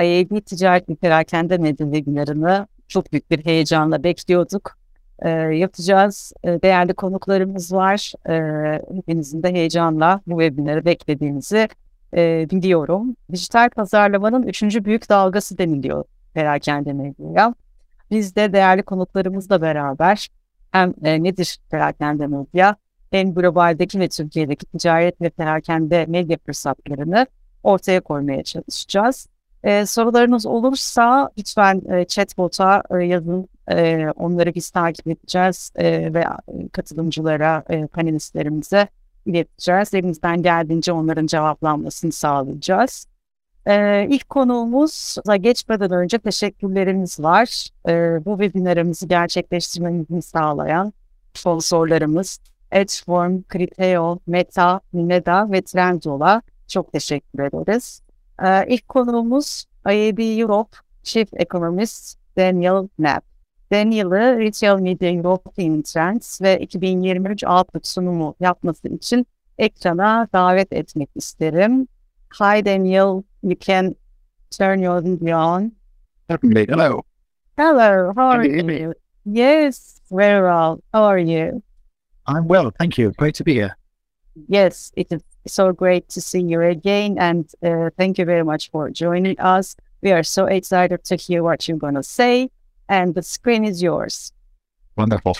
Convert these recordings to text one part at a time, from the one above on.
IAB Ticaret ve Perakende Medya webinarını çok büyük bir heyecanla bekliyorduk. E, yapacağız. E, değerli konuklarımız var. E, hepinizin de heyecanla bu webinarı beklediğinizi e, biliyorum. Dijital pazarlamanın üçüncü büyük dalgası deniliyor perakende medyaya. Biz de değerli konuklarımızla beraber hem e, nedir perakende medya hem globaldeki ve Türkiye'deki ticaret ve perakende medya fırsatlarını ortaya koymaya çalışacağız. E, sorularınız olursa lütfen e, chatbot'a e, yazın. E, onları biz takip edeceğiz e, ve katılımcılara, e, panelistlerimize ileteceğiz. Elimizden geldiğince onların cevaplanmasını sağlayacağız. Ee, ilk konuğumuzla geçmeden önce teşekkürlerimiz var. Ee, bu webinarımızı gerçekleştirmemizi sağlayan sponsorlarımız Edgeform, Criteo, Meta, Meda ve Trendola çok teşekkür ederiz. Ee, ilk konuğumuz IAB Europe Chief Economist Daniel Knapp. Daniel'ı Retail Media European Trends ve 2023 Outlook sunumu yapması için ekrana davet etmek isterim. Hi Daniel, you can turn your video on. Hello. Hello, how are you you? Yes, very well. How are you? I'm well, thank you. Great to be here. Yes, it is so great to see you again, and uh, thank you very much for joining us. We are so excited to hear what you're going to say, and the screen is yours. Wonderful.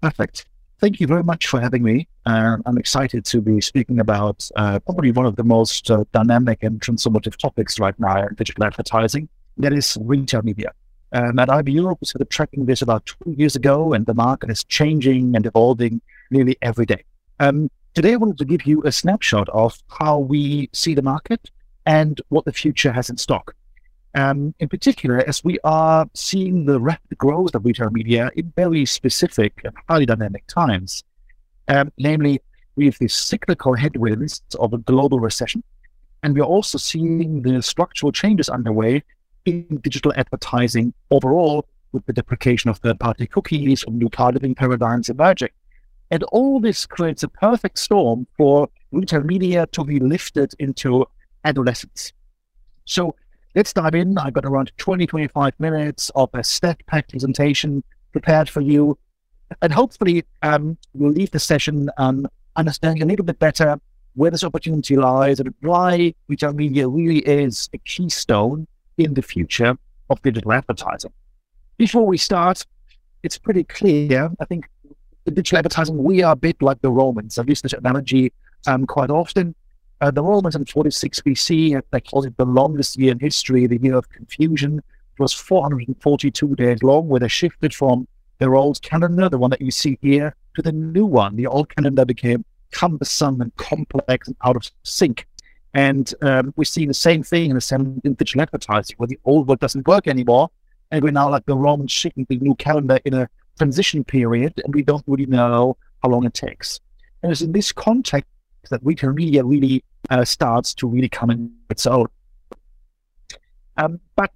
Perfect. Thank you very much for having me. Uh, I'm excited to be speaking about uh, probably one of the most uh, dynamic and transformative topics right now in digital advertising. That is retail media. Um, at IAB Europe, we started tracking this about two years ago, and the market is changing and evolving nearly every day. Um, today, I wanted to give you a snapshot of how we see the market and what the future has in stock. Um, in particular, as we are seeing the rapid growth of retail media in very specific and highly dynamic times. Um, namely, we have these cyclical headwinds of a global recession, and we're also seeing the structural changes underway in digital advertising overall, with the deprecation of third party cookies and new targeting paradigms emerging. And all this creates a perfect storm for retail media to be lifted into adolescence. So let's dive in. I've got around 20, 25 minutes of a stat pack presentation prepared for you. And hopefully, um, we'll leave the session um, understanding a little bit better where this opportunity lies and why retail media really is a keystone in the future of digital advertising. Before we start, it's pretty clear. I think in digital advertising, we are a bit like the Romans. I've used this analogy um, quite often. Uh, the Romans in 46 BC, they called it the longest year in history, the year of confusion. It was 442 days long, where they shifted from their old calendar, the one that you see here, to the new one. The old calendar became cumbersome and complex and out of sync. And um, we're seeing the same thing in the same in digital advertising, where the old world doesn't work anymore. And we're now like the Romans shifting the new calendar in a transition period, and we don't really know how long it takes. And it's in this context that retail media really uh, starts to really come in its own. Um, but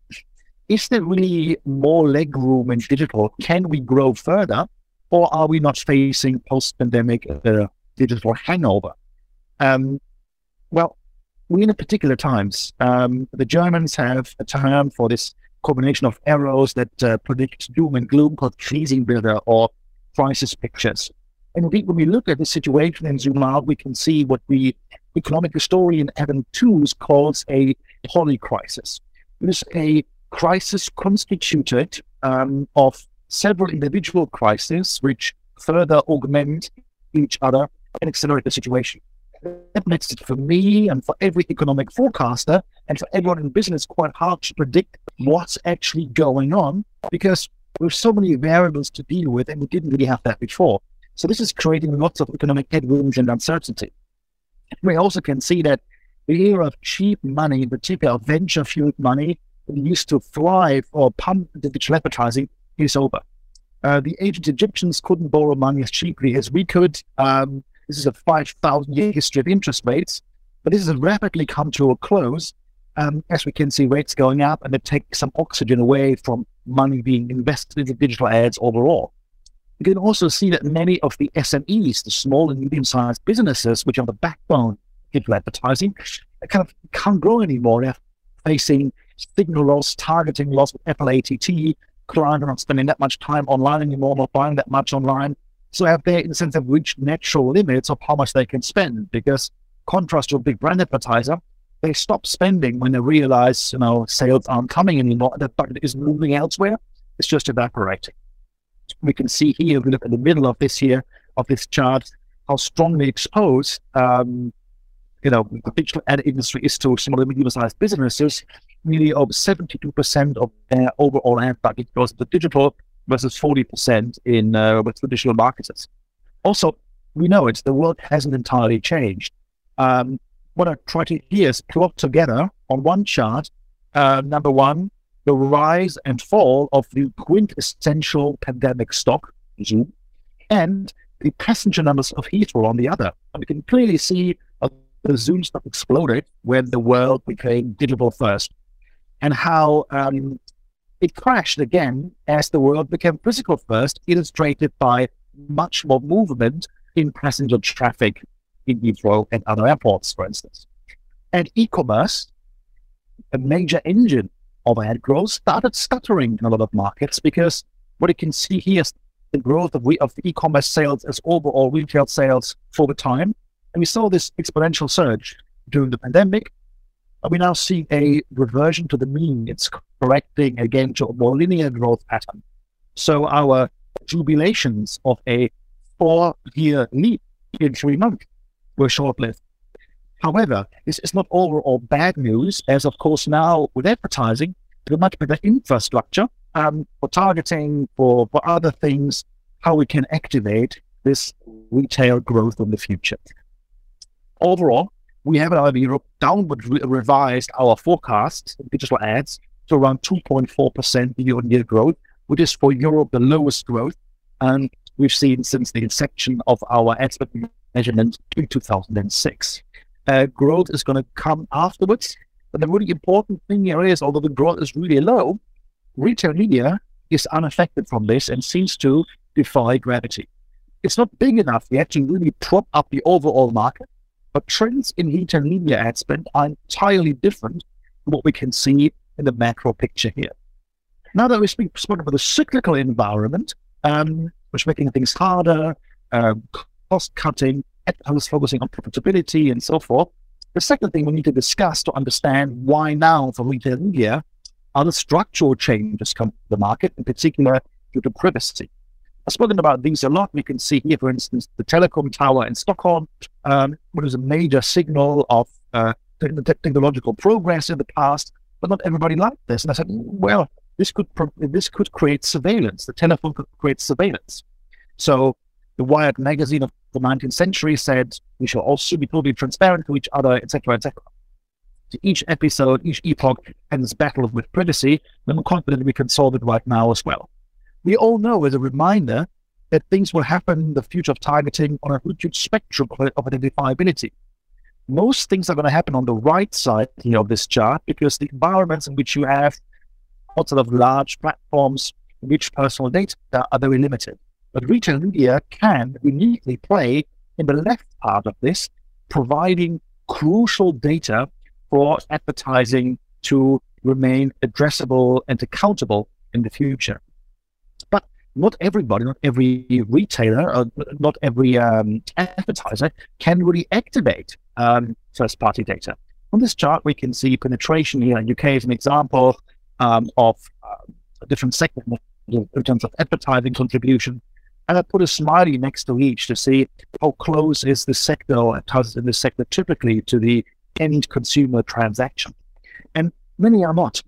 is there really more leg room in digital? Can we grow further, or are we not facing post-pandemic uh, digital hangover? Um, well, we're in a particular times. Um, the Germans have a term for this combination of arrows that uh, predict doom and gloom called Krisenbilder or crisis pictures. And indeed, when we look at the situation and zoom out, we can see what the economic historian Adam Tooze calls a polycrisis. It is a crisis constituted um, of several individual crises which further augment each other and accelerate the situation. That makes it for me and for every economic forecaster and for everyone in business quite hard to predict what's actually going on because there's so many variables to deal with and we didn't really have that before. So this is creating lots of economic headwinds and uncertainty. We also can see that the era of cheap money, in particular venture fueled money, used to thrive or pump digital advertising, is over. Uh, the ancient Egyptians couldn't borrow money as cheaply as we could. Um, this is a 5,000 year history of interest rates, but this has rapidly come to a close um, as we can see rates going up and it takes some oxygen away from money being invested into digital ads overall. You can also see that many of the SMEs, the small and medium sized businesses, which are the backbone of digital advertising, kind of can't grow anymore. They're facing signal loss, targeting loss with Apple ATT, clients are not spending that much time online anymore, not buying that much online. So have they, in the sense, have reached natural limits of how much they can spend? Because contrast to a big brand advertiser, they stop spending when they realize, you know, sales aren't coming anymore. The budget is moving elsewhere. It's just evaporating. We can see here, we look at the middle of this here, of this chart, how strongly exposed, um, you know, the digital ad industry is to small and medium-sized businesses. Nearly over 72% of their overall ad budget goes to digital versus 40% in uh, with traditional marketers. Also, we know it, the world hasn't entirely changed. Um, what I try to do here is plot together on one chart, uh, number one, the rise and fall of the quintessential pandemic stock, Zoom, and the passenger numbers of Heathrow on the other. And we can clearly see uh, the Zoom stock exploded when the world became digital first, and how um, it crashed again as the world became physical first, illustrated by much more movement in passenger traffic in Heathrow and other airports, for instance. And e-commerce, a major engine of ad growth, started stuttering in a lot of markets because what you can see here is the growth of, of e-commerce sales as overall retail sales for the time. And we saw this exponential surge during the pandemic. We now see a reversion to the mean. It's correcting again to a more linear growth pattern. So our jubilations of a four-year leap in three months were short-lived. However, this is not overall bad news, as of course now with advertising, with much better infrastructure um, for targeting, for, for other things, how we can activate this retail growth in the future. Overall, we have in Europe downward re- revised our forecast in digital ads to around 2.4% year-on-year growth, which is for Europe the lowest growth, and we've seen since the inception of our ad measurement in 2006. Uh, growth is going to come afterwards, but the really important thing here is, although the growth is really low, retail media is unaffected from this and seems to defy gravity. It's not big enough yet to really prop up the overall market, but trends in retail media ad spend are entirely different from what we can see in the macro picture here. Now that we've spoken about the cyclical environment, um, which making things harder, uh, cost cutting, was focusing on profitability and so forth. The second thing we need to discuss to understand why now for retail media are the structural changes come to the market, in particular due to privacy. I've spoken about these a lot. We can see here, for instance, the telecom tower in Stockholm, um, which is a major signal of uh, technological progress in the past, but not everybody liked this. And I said, well, this could this could create surveillance. The telephone could create surveillance. So the Wired magazine of the 19th century said we shall also be totally transparent to each other, etc., etc. So each episode, each epoch ends battle with privacy, and I'm confident we can solve it right now as well. We all know, as a reminder, that things will happen in the future of targeting on a huge spectrum of identifiability. Most things are going to happen on the right side here of this chart because the environments in which you have lots of large platforms which personal data are very limited. But retail media can uniquely play in the left part of this, providing crucial data for advertising to remain addressable and accountable in the future. Not everybody, not every retailer, or not every um, advertiser can really activate um, first party data. On this chart, we can see penetration here in UK is an example um, of uh, different segment in terms of advertising contribution and I put a smiley next to each to see how close is the sector or advertisers in the sector typically to the end consumer transaction. And many are not.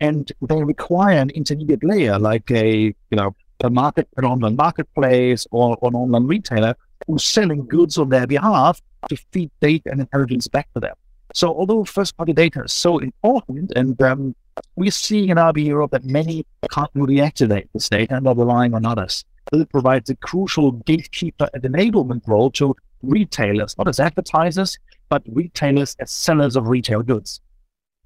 And they require an intermediate layer like a, you know, a market, an online marketplace or, an online retailer who's selling goods on their behalf to feed data and intelligence back to them. So although first party data is so important and um, we're seeing in IAB Europe that many can't really activate this data and are relying on others it provides a crucial gatekeeper and enablement role to retailers, not as advertisers, but retailers as sellers of retail goods.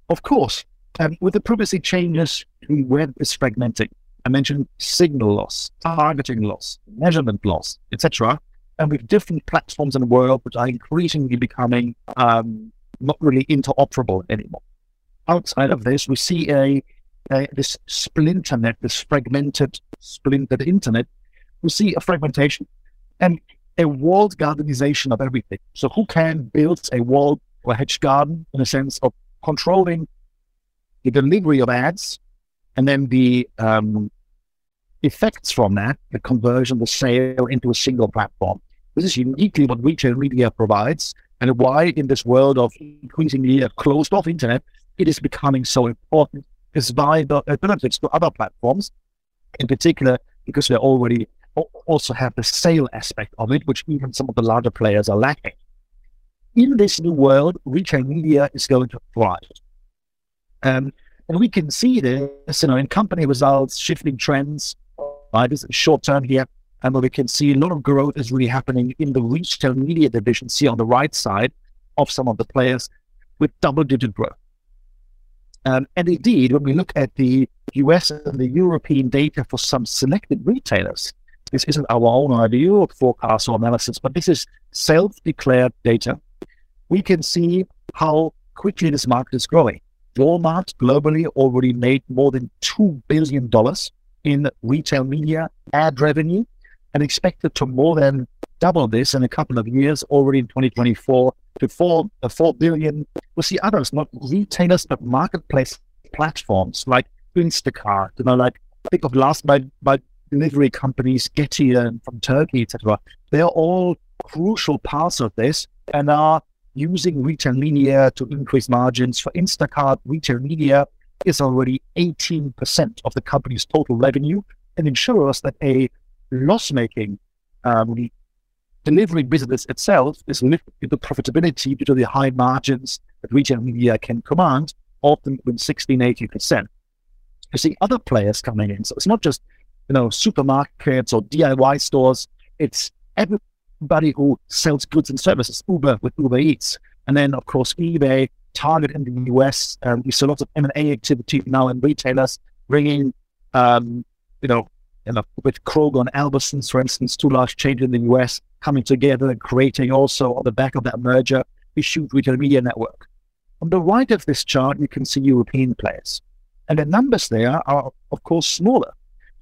Of course, um, with the privacy changes, web is fragmenting. I mentioned signal loss, targeting loss, measurement loss, etc. And with different platforms in the world which are increasingly becoming um, not really interoperable anymore. outside of this, we see a, a this splinter net, this fragmented, splintered internet. We see a fragmentation and a walled gardenization of everything. So who can build a walled or hedge garden in a sense of controlling the delivery of ads and then the um, effects from that, the conversion, the sale into a single platform. This is uniquely what retail media provides and why in this world of increasingly a closed off internet, it is becoming so important is by the alternatives to other platforms, in particular, because they already also have the sale aspect of it, which even some of the larger players are lacking. In this new world, retail media is going to thrive. Um, and we can see this, you know, in company results, shifting trends, right? This is short term here. And we can see a lot of growth is really happening in the retail media division, see on the right side of some of the players with double digit growth. Um, and indeed, when we look at the US and the European data for some selected retailers, this isn't our own idea or forecast or analysis, but this is self declared data. We can see how quickly this market is growing. Walmart globally already made more than $2 billion in retail media ad revenue and expected to more than double this in a couple of years already in 2024 to 4, uh, 4 billion. We'll see others, not retailers, but marketplace platforms like Instacart, you know, like think of last mile, by delivery companies, Getir from Turkey, etc. They are all crucial parts of this and are using retail media to increase margins. For Instacart, retail media is already 18% of the company's total revenue and ensures that a loss-making um, delivery business itself is lifted to profitability due to the high margins that retail media can command, often between 16 80%. You see other players coming in. So it's not just, you know, supermarkets or DIY stores. It's everybody who sells goods and services, Uber with Uber Eats. And then, of course, eBay, Target in the US. Um, we see lots of M&A activity now in retailers bringing, um, you know, with Kroger and Albertsons, for instance, two large chains in the US coming together and creating also on the back of that merger, Issued Retail Media Network. On the right of this chart, you can see European players. And the numbers there are, of course, smaller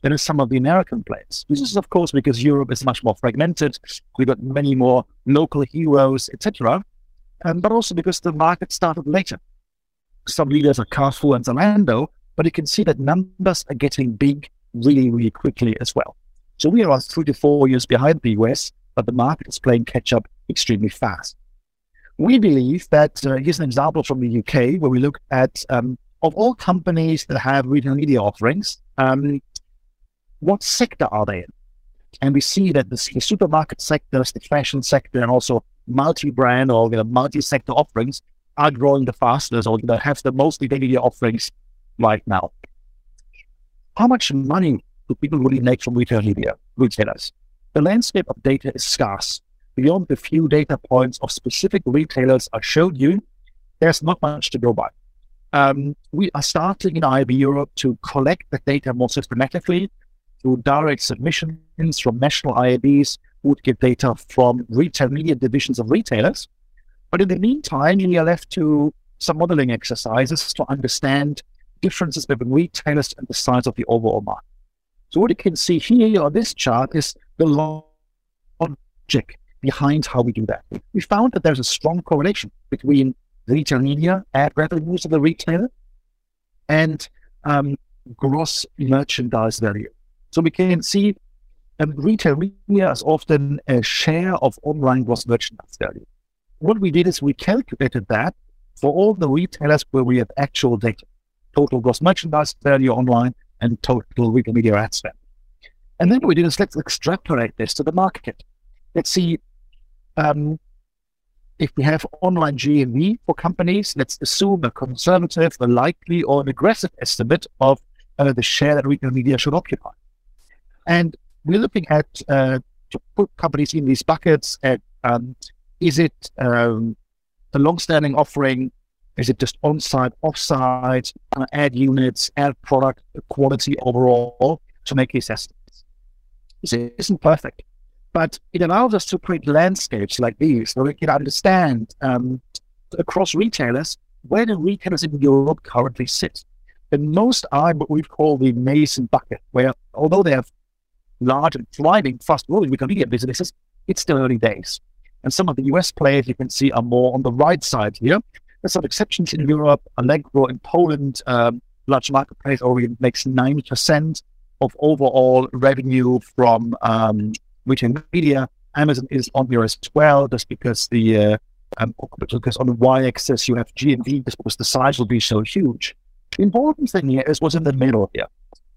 than some of the American players. This is, of course, because Europe is much more fragmented. We've got many more local heroes, etc. Um, but also because the market started later. Some leaders are Carrefour and Zalando, but you can see that numbers are getting big really, really quickly as well. So we are three to four years behind the US, but the market is playing catch up extremely fast. We believe that uh, here's an example from the UK where we look at um, of all companies that have retail media offerings, um, what sector are they in? And we see that the, supermarket sector, the fashion sector, and also multi-brand or you know, multi-sector offerings are growing the fastest or you know, have the most media offerings right now how much money do people really make from retail media, retailers? The landscape of data is scarce. Beyond the few data points of specific retailers I showed you, there's not much to go by. Um, we are starting in IAB Europe to collect the data more systematically through direct submissions from national IABs who would get data from retail media divisions of retailers. But in the meantime, you are left to some modeling exercises to understand differences between retailers and the size of the overall market. So what you can see here on this chart is the logic behind how we do that. We found that there's a strong correlation between retail media ad revenues of the retailer and um, gross merchandise value. So we can see um, retail media is often a share of online gross merchandise value. What we did is we calculated that for all the retailers where we have actual data total gross merchandise value online and total retail media ad spend. And then what we did is let's extrapolate this to the market. Let's see um, if we have online GMV for companies, let's assume a conservative, a likely, or an aggressive estimate of uh, the share that retail media should occupy. And we're looking at uh, to put companies in these buckets at um, is it um, a long-standing offering is it just on-site, off-site, uh, ad units, ad product quality overall to make these estimates? It isn't perfect, but it allows us to create landscapes like these where we can understand um, across retailers where the retailers in Europe currently sit? And most are what we call the Mason bucket, where although they have large and thriving, fast growing retail media businesses, it's still early days. And some of the US players you can see are more on the right side here. There's some exceptions in Europe. Allegro in Poland, um, large marketplace, already makes 9% of overall revenue from um, media. Amazon is on here as well, just because the uh, um, because on the y-axis you have GMV, because the size will be so huge. The important thing here is what's in the middle here,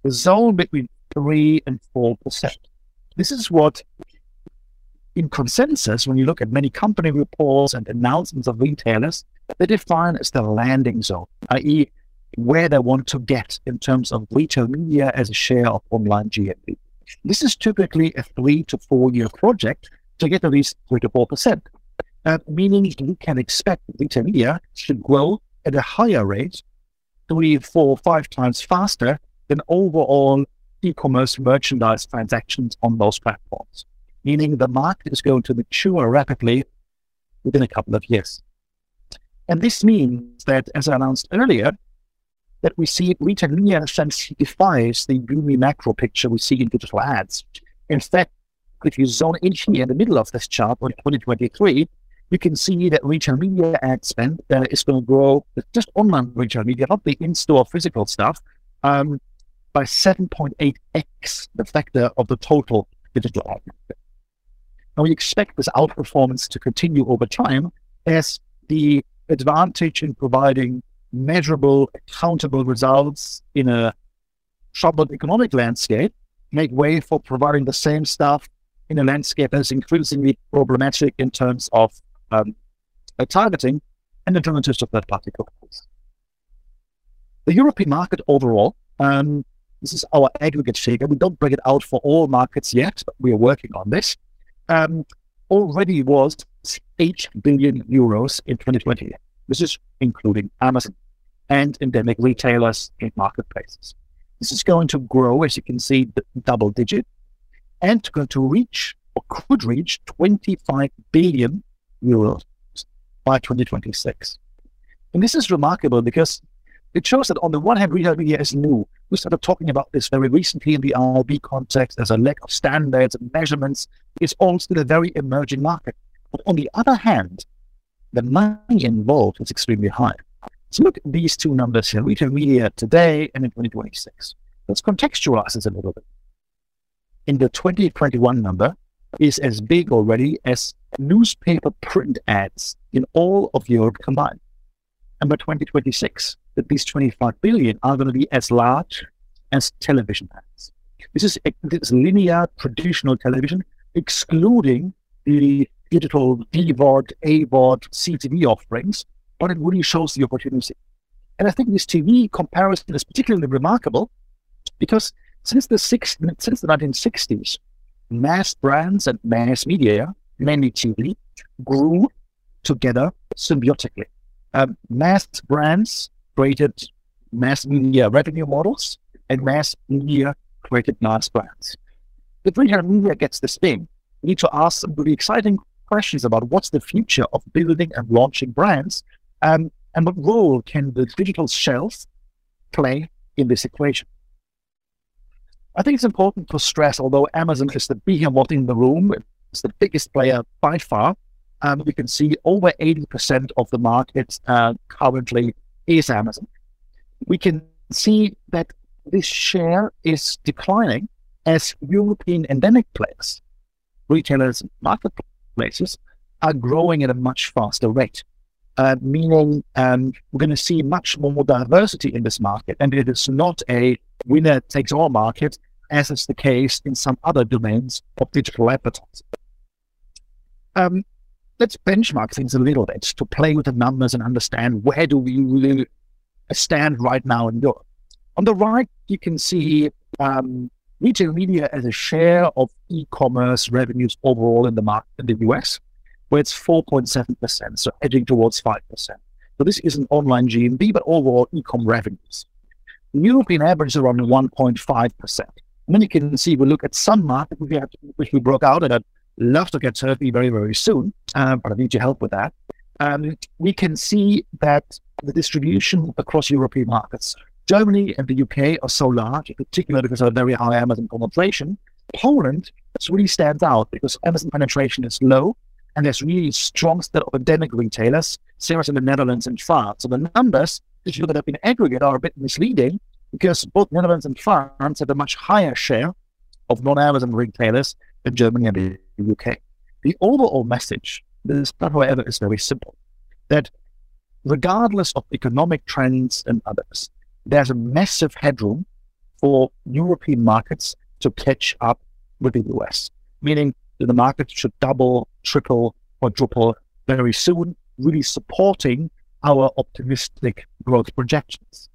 the zone between three and four percent. This is what, in consensus, when you look at many company reports and announcements of retailers, they define as the landing zone, i.e., where they want to get in terms of retail media as a share of online GMV. This is typically a three to four year project to get to these three to four percent, uh, meaning you can expect retail media should grow at a higher rate, three, four, five times faster than overall e-commerce merchandise transactions on those platforms. Meaning the market is going to mature rapidly within a couple of years. And this means that, as I announced earlier, that we see retail media defies the gloomy macro picture we see in digital ads. In fact, if you zone in here in the middle of this chart on 2023, you can see that retail media ad spend uh, is going to grow, just online retail media, not the in-store physical stuff, um, by 7.8x the factor of the total digital market. And we expect this outperformance to continue over time as the advantage in providing measurable, accountable results in a troubled economic landscape make way for providing the same stuff in a landscape that's increasingly problematic in terms of um, uh, targeting and alternatives of third-party cookies. The European market overall, um, this is our aggregate figure. We don't break it out for all markets yet, but we are working on this. Um, already was 8 billion euros in 2020. This is including Amazon and endemic retailers in marketplaces. This is going to grow, as you can see, the double digit, and going to reach or could reach 25 billion euros by 2026. And this is remarkable because it shows that on the one hand, retail media is new. We started talking about this very recently in the IAB context. There's a lack of standards and measurements. It's all still a very emerging market. But on the other hand, the money involved is extremely high. So look at these two numbers here, retail media today and in 2026. Let's contextualize this a little bit. In the 2021 number is as big already as newspaper print ads in all of Europe combined. And by 2026, that these 25 billion are going to be as large as television ads. This is, this is linear traditional television, excluding the digital VOD, AVOD, CTV offerings, but it really shows the opportunity. And I think this TV comparison is particularly remarkable because since the six, since the 1960s, mass brands and mass media, mainly TV, grew together symbiotically. Um, mass brands created mass media revenue models, and mass media created brands. If retail media gets the thing, we need to ask some really exciting questions about what's the future of building and launching brands, um, and what role can the digital shelf play in this equation. I think it's important to stress, although Amazon is the behemoth in the room, it's the biggest player by far, um, we can see over 80% of the market uh, currently is Amazon. We can see that this share is declining as European endemic players, retailers, marketplaces, are growing at a much faster rate. Uh, meaning um, we're going to see much more diversity in this market. And it is not a winner takes all market, as is the case in some other domains of digital advertising. Um, let's benchmark things a little bit to play with the numbers and understand where do we really stand right now in Europe. On the right, you can see um, retail media as a share of e-commerce revenues overall in the market in the US, where it's 4.7%, so edging towards 5%. So this is an online GMV, but overall e-com revenues. The European average is around 1.5%. And then you can see we look at some markets which we, which we broke out, at love to get Turkey very, very soon, uh, but I need your help with that. um, we can see that the distribution across European markets, Germany and the UK are so large, in particular because of very high Amazon penetration. Poland really stands out because Amazon penetration is low and there's really strong set of endemic retailers, same in the Netherlands and France. So the numbers, if you look at them in aggregate, are a bit misleading because both Netherlands and France have a much higher share of non-Amazon retailers than Germany and the UK. The overall message, this, however, is very simple, that regardless of economic trends and others, there's a massive headroom for European markets to catch up with the US, meaning that the market should double, triple, quadruple very soon, really supporting our optimistic growth projections.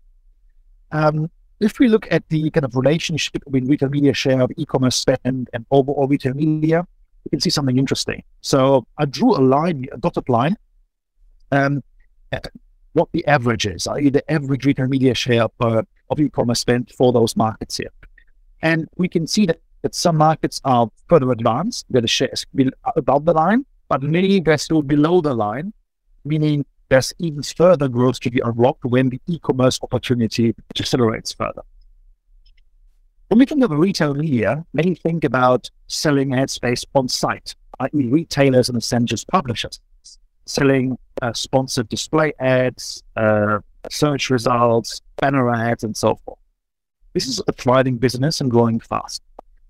Um, if we look at the kind of relationship between retail media share of e-commerce spend and overall retail media, we can see something interesting. So I drew a line, a dotted line, um, what the average is, i.e. the average retail media share per, of e-commerce spend for those markets here. And we can see that, that some markets are further advanced, where the share is above the line, but many they're still below the line, meaning there's even further growth to be unlocked when the e-commerce opportunity accelerates further. When we think of a retail media, many think about selling ad space on site, i.e. retailers and essentials publishers selling uh, sponsored display ads, uh, search results, banner ads, and so forth. This is a thriving business and growing fast.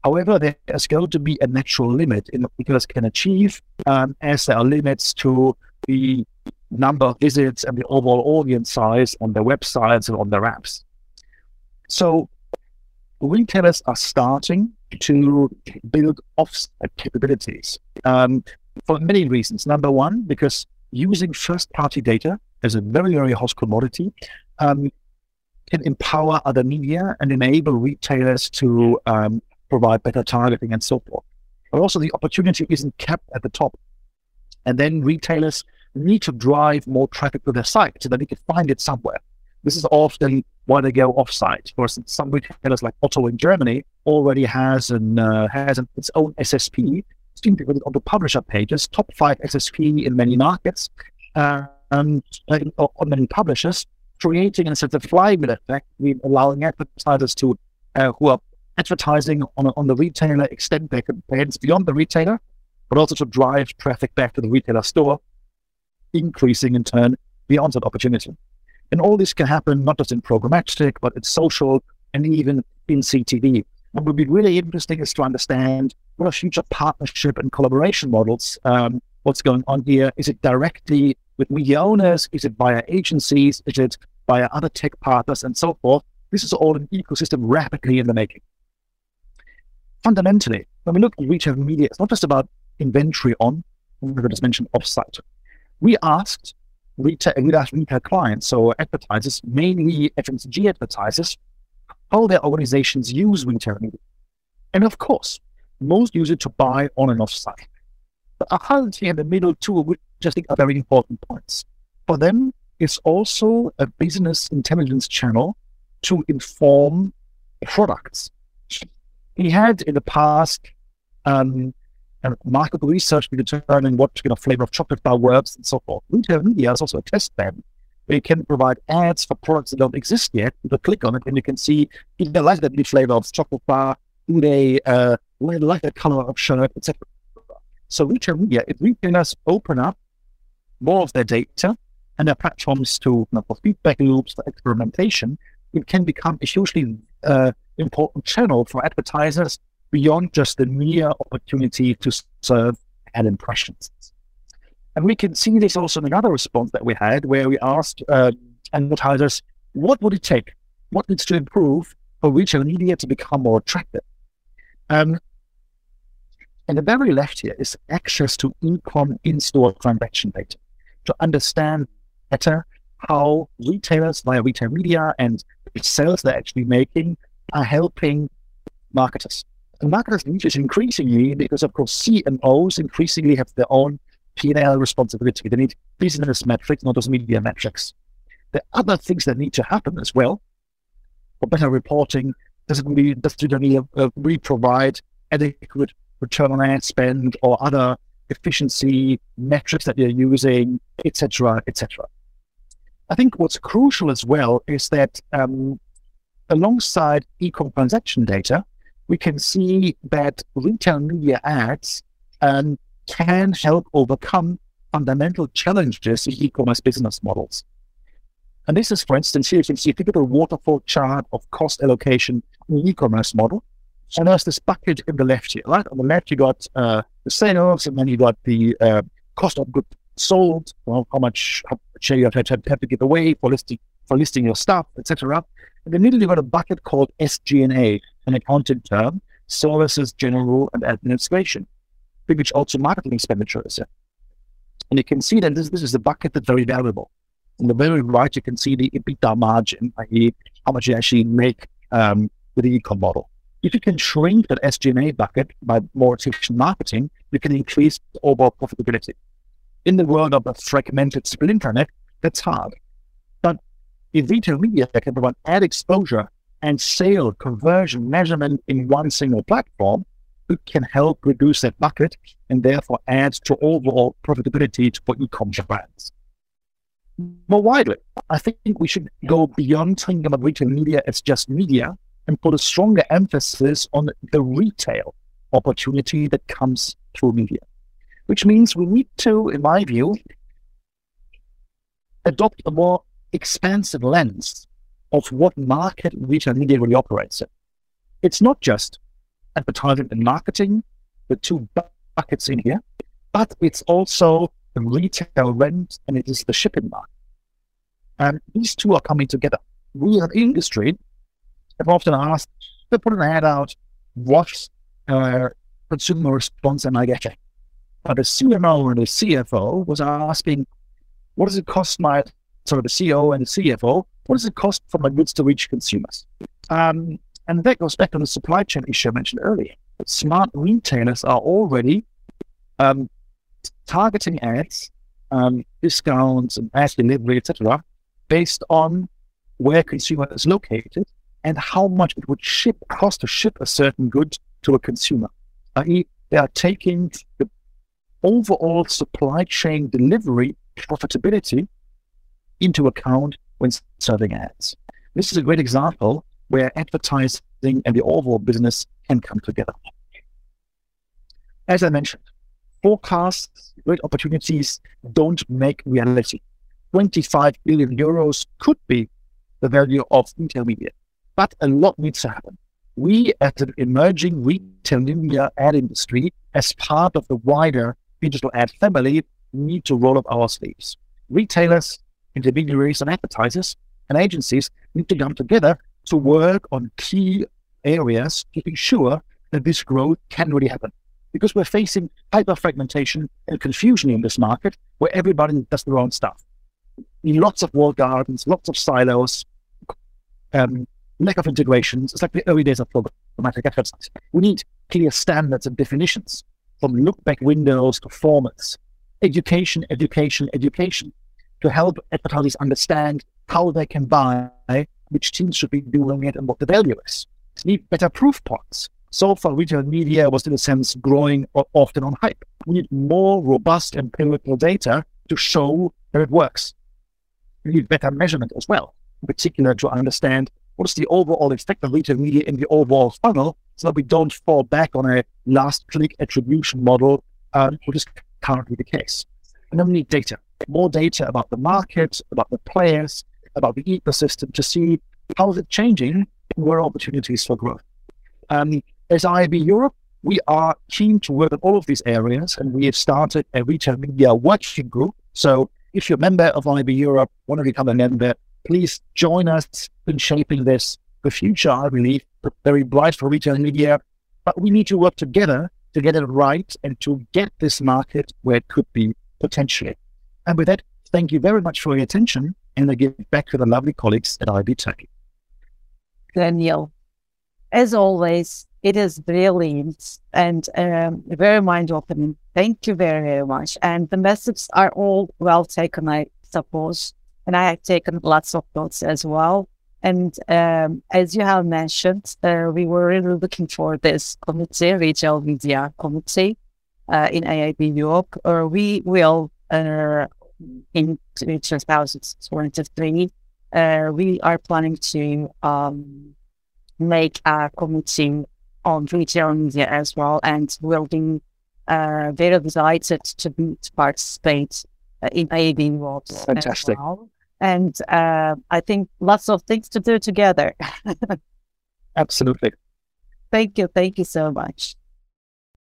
However, there's going to be a natural limit in what retailers can achieve, um, as there are limits to the number of visits and the overall audience size on their websites and on their apps. So, retailers are starting to build offsite capabilities. Um, for many reasons. Number one, because using first party data as a very, very hot commodity um, can empower other media and enable retailers to um, provide better targeting and so forth. But also, the opportunity isn't kept at the top. And then retailers need to drive more traffic to their site so that they can find it somewhere. This is often why they go offsite. For instance, some retailers like Otto in Germany already has an uh, has an, its own SSP integrated onto publisher pages, top five SSP in many markets, uh, and uh, on many publishers, creating a sort of flywheel effect, we allowing advertisers to uh, who are advertising on, on the retailer extend their campaigns beyond the retailer, but also to drive traffic back to the retailer store, increasing in turn the onset opportunity. And all this can happen not just in programmatic, but it's social and even in CTV. What would be really interesting is to understand what are future partnership and collaboration models. Um, what's going on here? Is it directly with media owners? Is it via agencies? Is it via other tech partners and so forth? This is all an ecosystem rapidly in the making. Fundamentally, when we look at reach of media, it's not just about inventory on, we just mentioned offsite. We asked retail, we retail clients, so advertisers, mainly FMCG advertisers, how their organizations use retail media. And of course, most use it to buy on and off site. But Ahalti and the middle two, which I think are very important points. For them, it's also a business intelligence channel to inform products. He had in the past um, market research to determine what kind of flavor of chocolate bar works and so forth. Retail media is also a test bed where you can provide ads for products that don't exist yet. You click on it and you can see if they like that new flavor of chocolate bar, do they uh, like that color of shirt, etc. So retail media, if retailers open up more of their data and their platforms to you know, for feedback loops, for experimentation, it can become a hugely uh, important channel for advertisers beyond just the mere opportunity to serve ad impressions. And we can see this also in another response that we had where we asked uh, advertisers, what would it take? What needs to improve for retail media to become more attractive? Um, and the very left here is access to e-com in-store transaction data to understand better how retailers via retail media and the sales they're actually making are helping marketers. And marketers need this increasingly because, of course, CMOs increasingly have their own P&L responsibility. They need business metrics, not just media metrics. The other things that need to happen as well for better reporting does it really, does it really, uh, really provide adequate return on ad spend or other efficiency, metrics that you're using, etc., etc. I think what's crucial as well is that um, alongside e-com transaction data, we can see that retail media ads um, can help overcome fundamental challenges in e-commerce business models. And this is, for instance, here you can see a typical waterfall chart of cost allocation in e-commerce model. And there's this bucket in the left here, right? On the left, you got uh, the sales, and then you got the uh, cost of goods sold, well, how much much you have to, have to give away for listing for listing your stuff, etc. And then you got a bucket called SG&A, an accounting term, services, general, and administration, which also marketing expenditures. And you can see that this, this is a bucket that's very valuable. On the very right, you can see the EBITDA margin, i.e., how much you actually make um, with the e-com model. If you can shrink that SG&A bucket by more efficient marketing, you can increase overall profitability. In the world of a fragmented splinter net, that's hard. In retail media, they can provide ad exposure and sale conversion measurement in one single platform, it can help reduce that bucket and therefore add to overall profitability for e-commerce brands. More widely, I think we should go beyond thinking about retail media as just media and put a stronger emphasis on the retail opportunity that comes through media, which means we need to, in my view, adopt a more expansive lens of what market retail media really operates in. It's not just advertising and marketing, the two buckets in here, but it's also the retail rent and it is the shipping market. And these two are coming together. We as industry have often asked, to put an ad out, what uh, consumer response am I getting? But the CMO and the CFO was asking, what does it cost my, sorry, the CEO and the CFO, what does it cost for my goods to reach consumers? Um, and that goes back to the supply chain issue I mentioned earlier. Smart retailers are already um, targeting ads, um, discounts, and ad delivery, etc., based on where consumer is located and how much it would ship cost to ship a certain good to a consumer. I.e., they are taking the overall supply chain delivery profitability into account when serving ads. This is a great example where advertising and the overall business can come together. As I mentioned, forecasts, great opportunities don't make reality. 25 billion euros could be the value of retail media, but a lot needs to happen. We, as an emerging retail media ad industry, as part of the wider digital ad family, need to roll up our sleeves. Retailers, intermediaries, and advertisers and agencies need to come together to work on key areas to be sure that this growth can really happen. Because we're facing hyper fragmentation and confusion in this market where everybody does their own stuff. Lots of walled gardens, lots of silos, um, lack of integrations. It's like the early days of programmatic advertising. We need clear standards and definitions from look back windows to formats, education, education, education to help advertisers understand how they can buy, which teams should be doing it, and what the value is. We need better proof points. So far, retail media was, in a sense, growing often on hype. We need more robust empirical data to show that it works. We need better measurement as well, in particular to understand what is the overall effect of retail media in the overall funnel so that we don't fall back on a last click attribution model, um, which is currently the case. And then we need data, more data about the market, about the players, about the ecosystem to see how is it changing and where are opportunities for growth. Um, as IAB Europe, we are keen to work on all of these areas and we have started a retail media working group. So if you're a member of IAB Europe, want to become a member, please join us in shaping this. The future, I believe, very bright for retail media, but we need to work together to get it right and to get this market where it could be potentially. And with that, thank you very much for your attention and I give back to the lovely colleagues at IB Tech. Daniel, as always, it is brilliant and um, very mind opening. Thank you very, very much. And the messages are all well taken, I suppose. And I have taken lots of notes as well. And um, as you have mentioned, uh, we were really looking for this committee, retail media committee. uh, in IAB Europe. Uh, we will, uh, in 2023, uh, we are planning to um, make a committee on retail media as well, and we'll be uh, very delighted to, be, to participate uh, in AAB World. Fantastic. Well. And uh, I think lots of things to do together. Absolutely. Thank you. Thank you so much.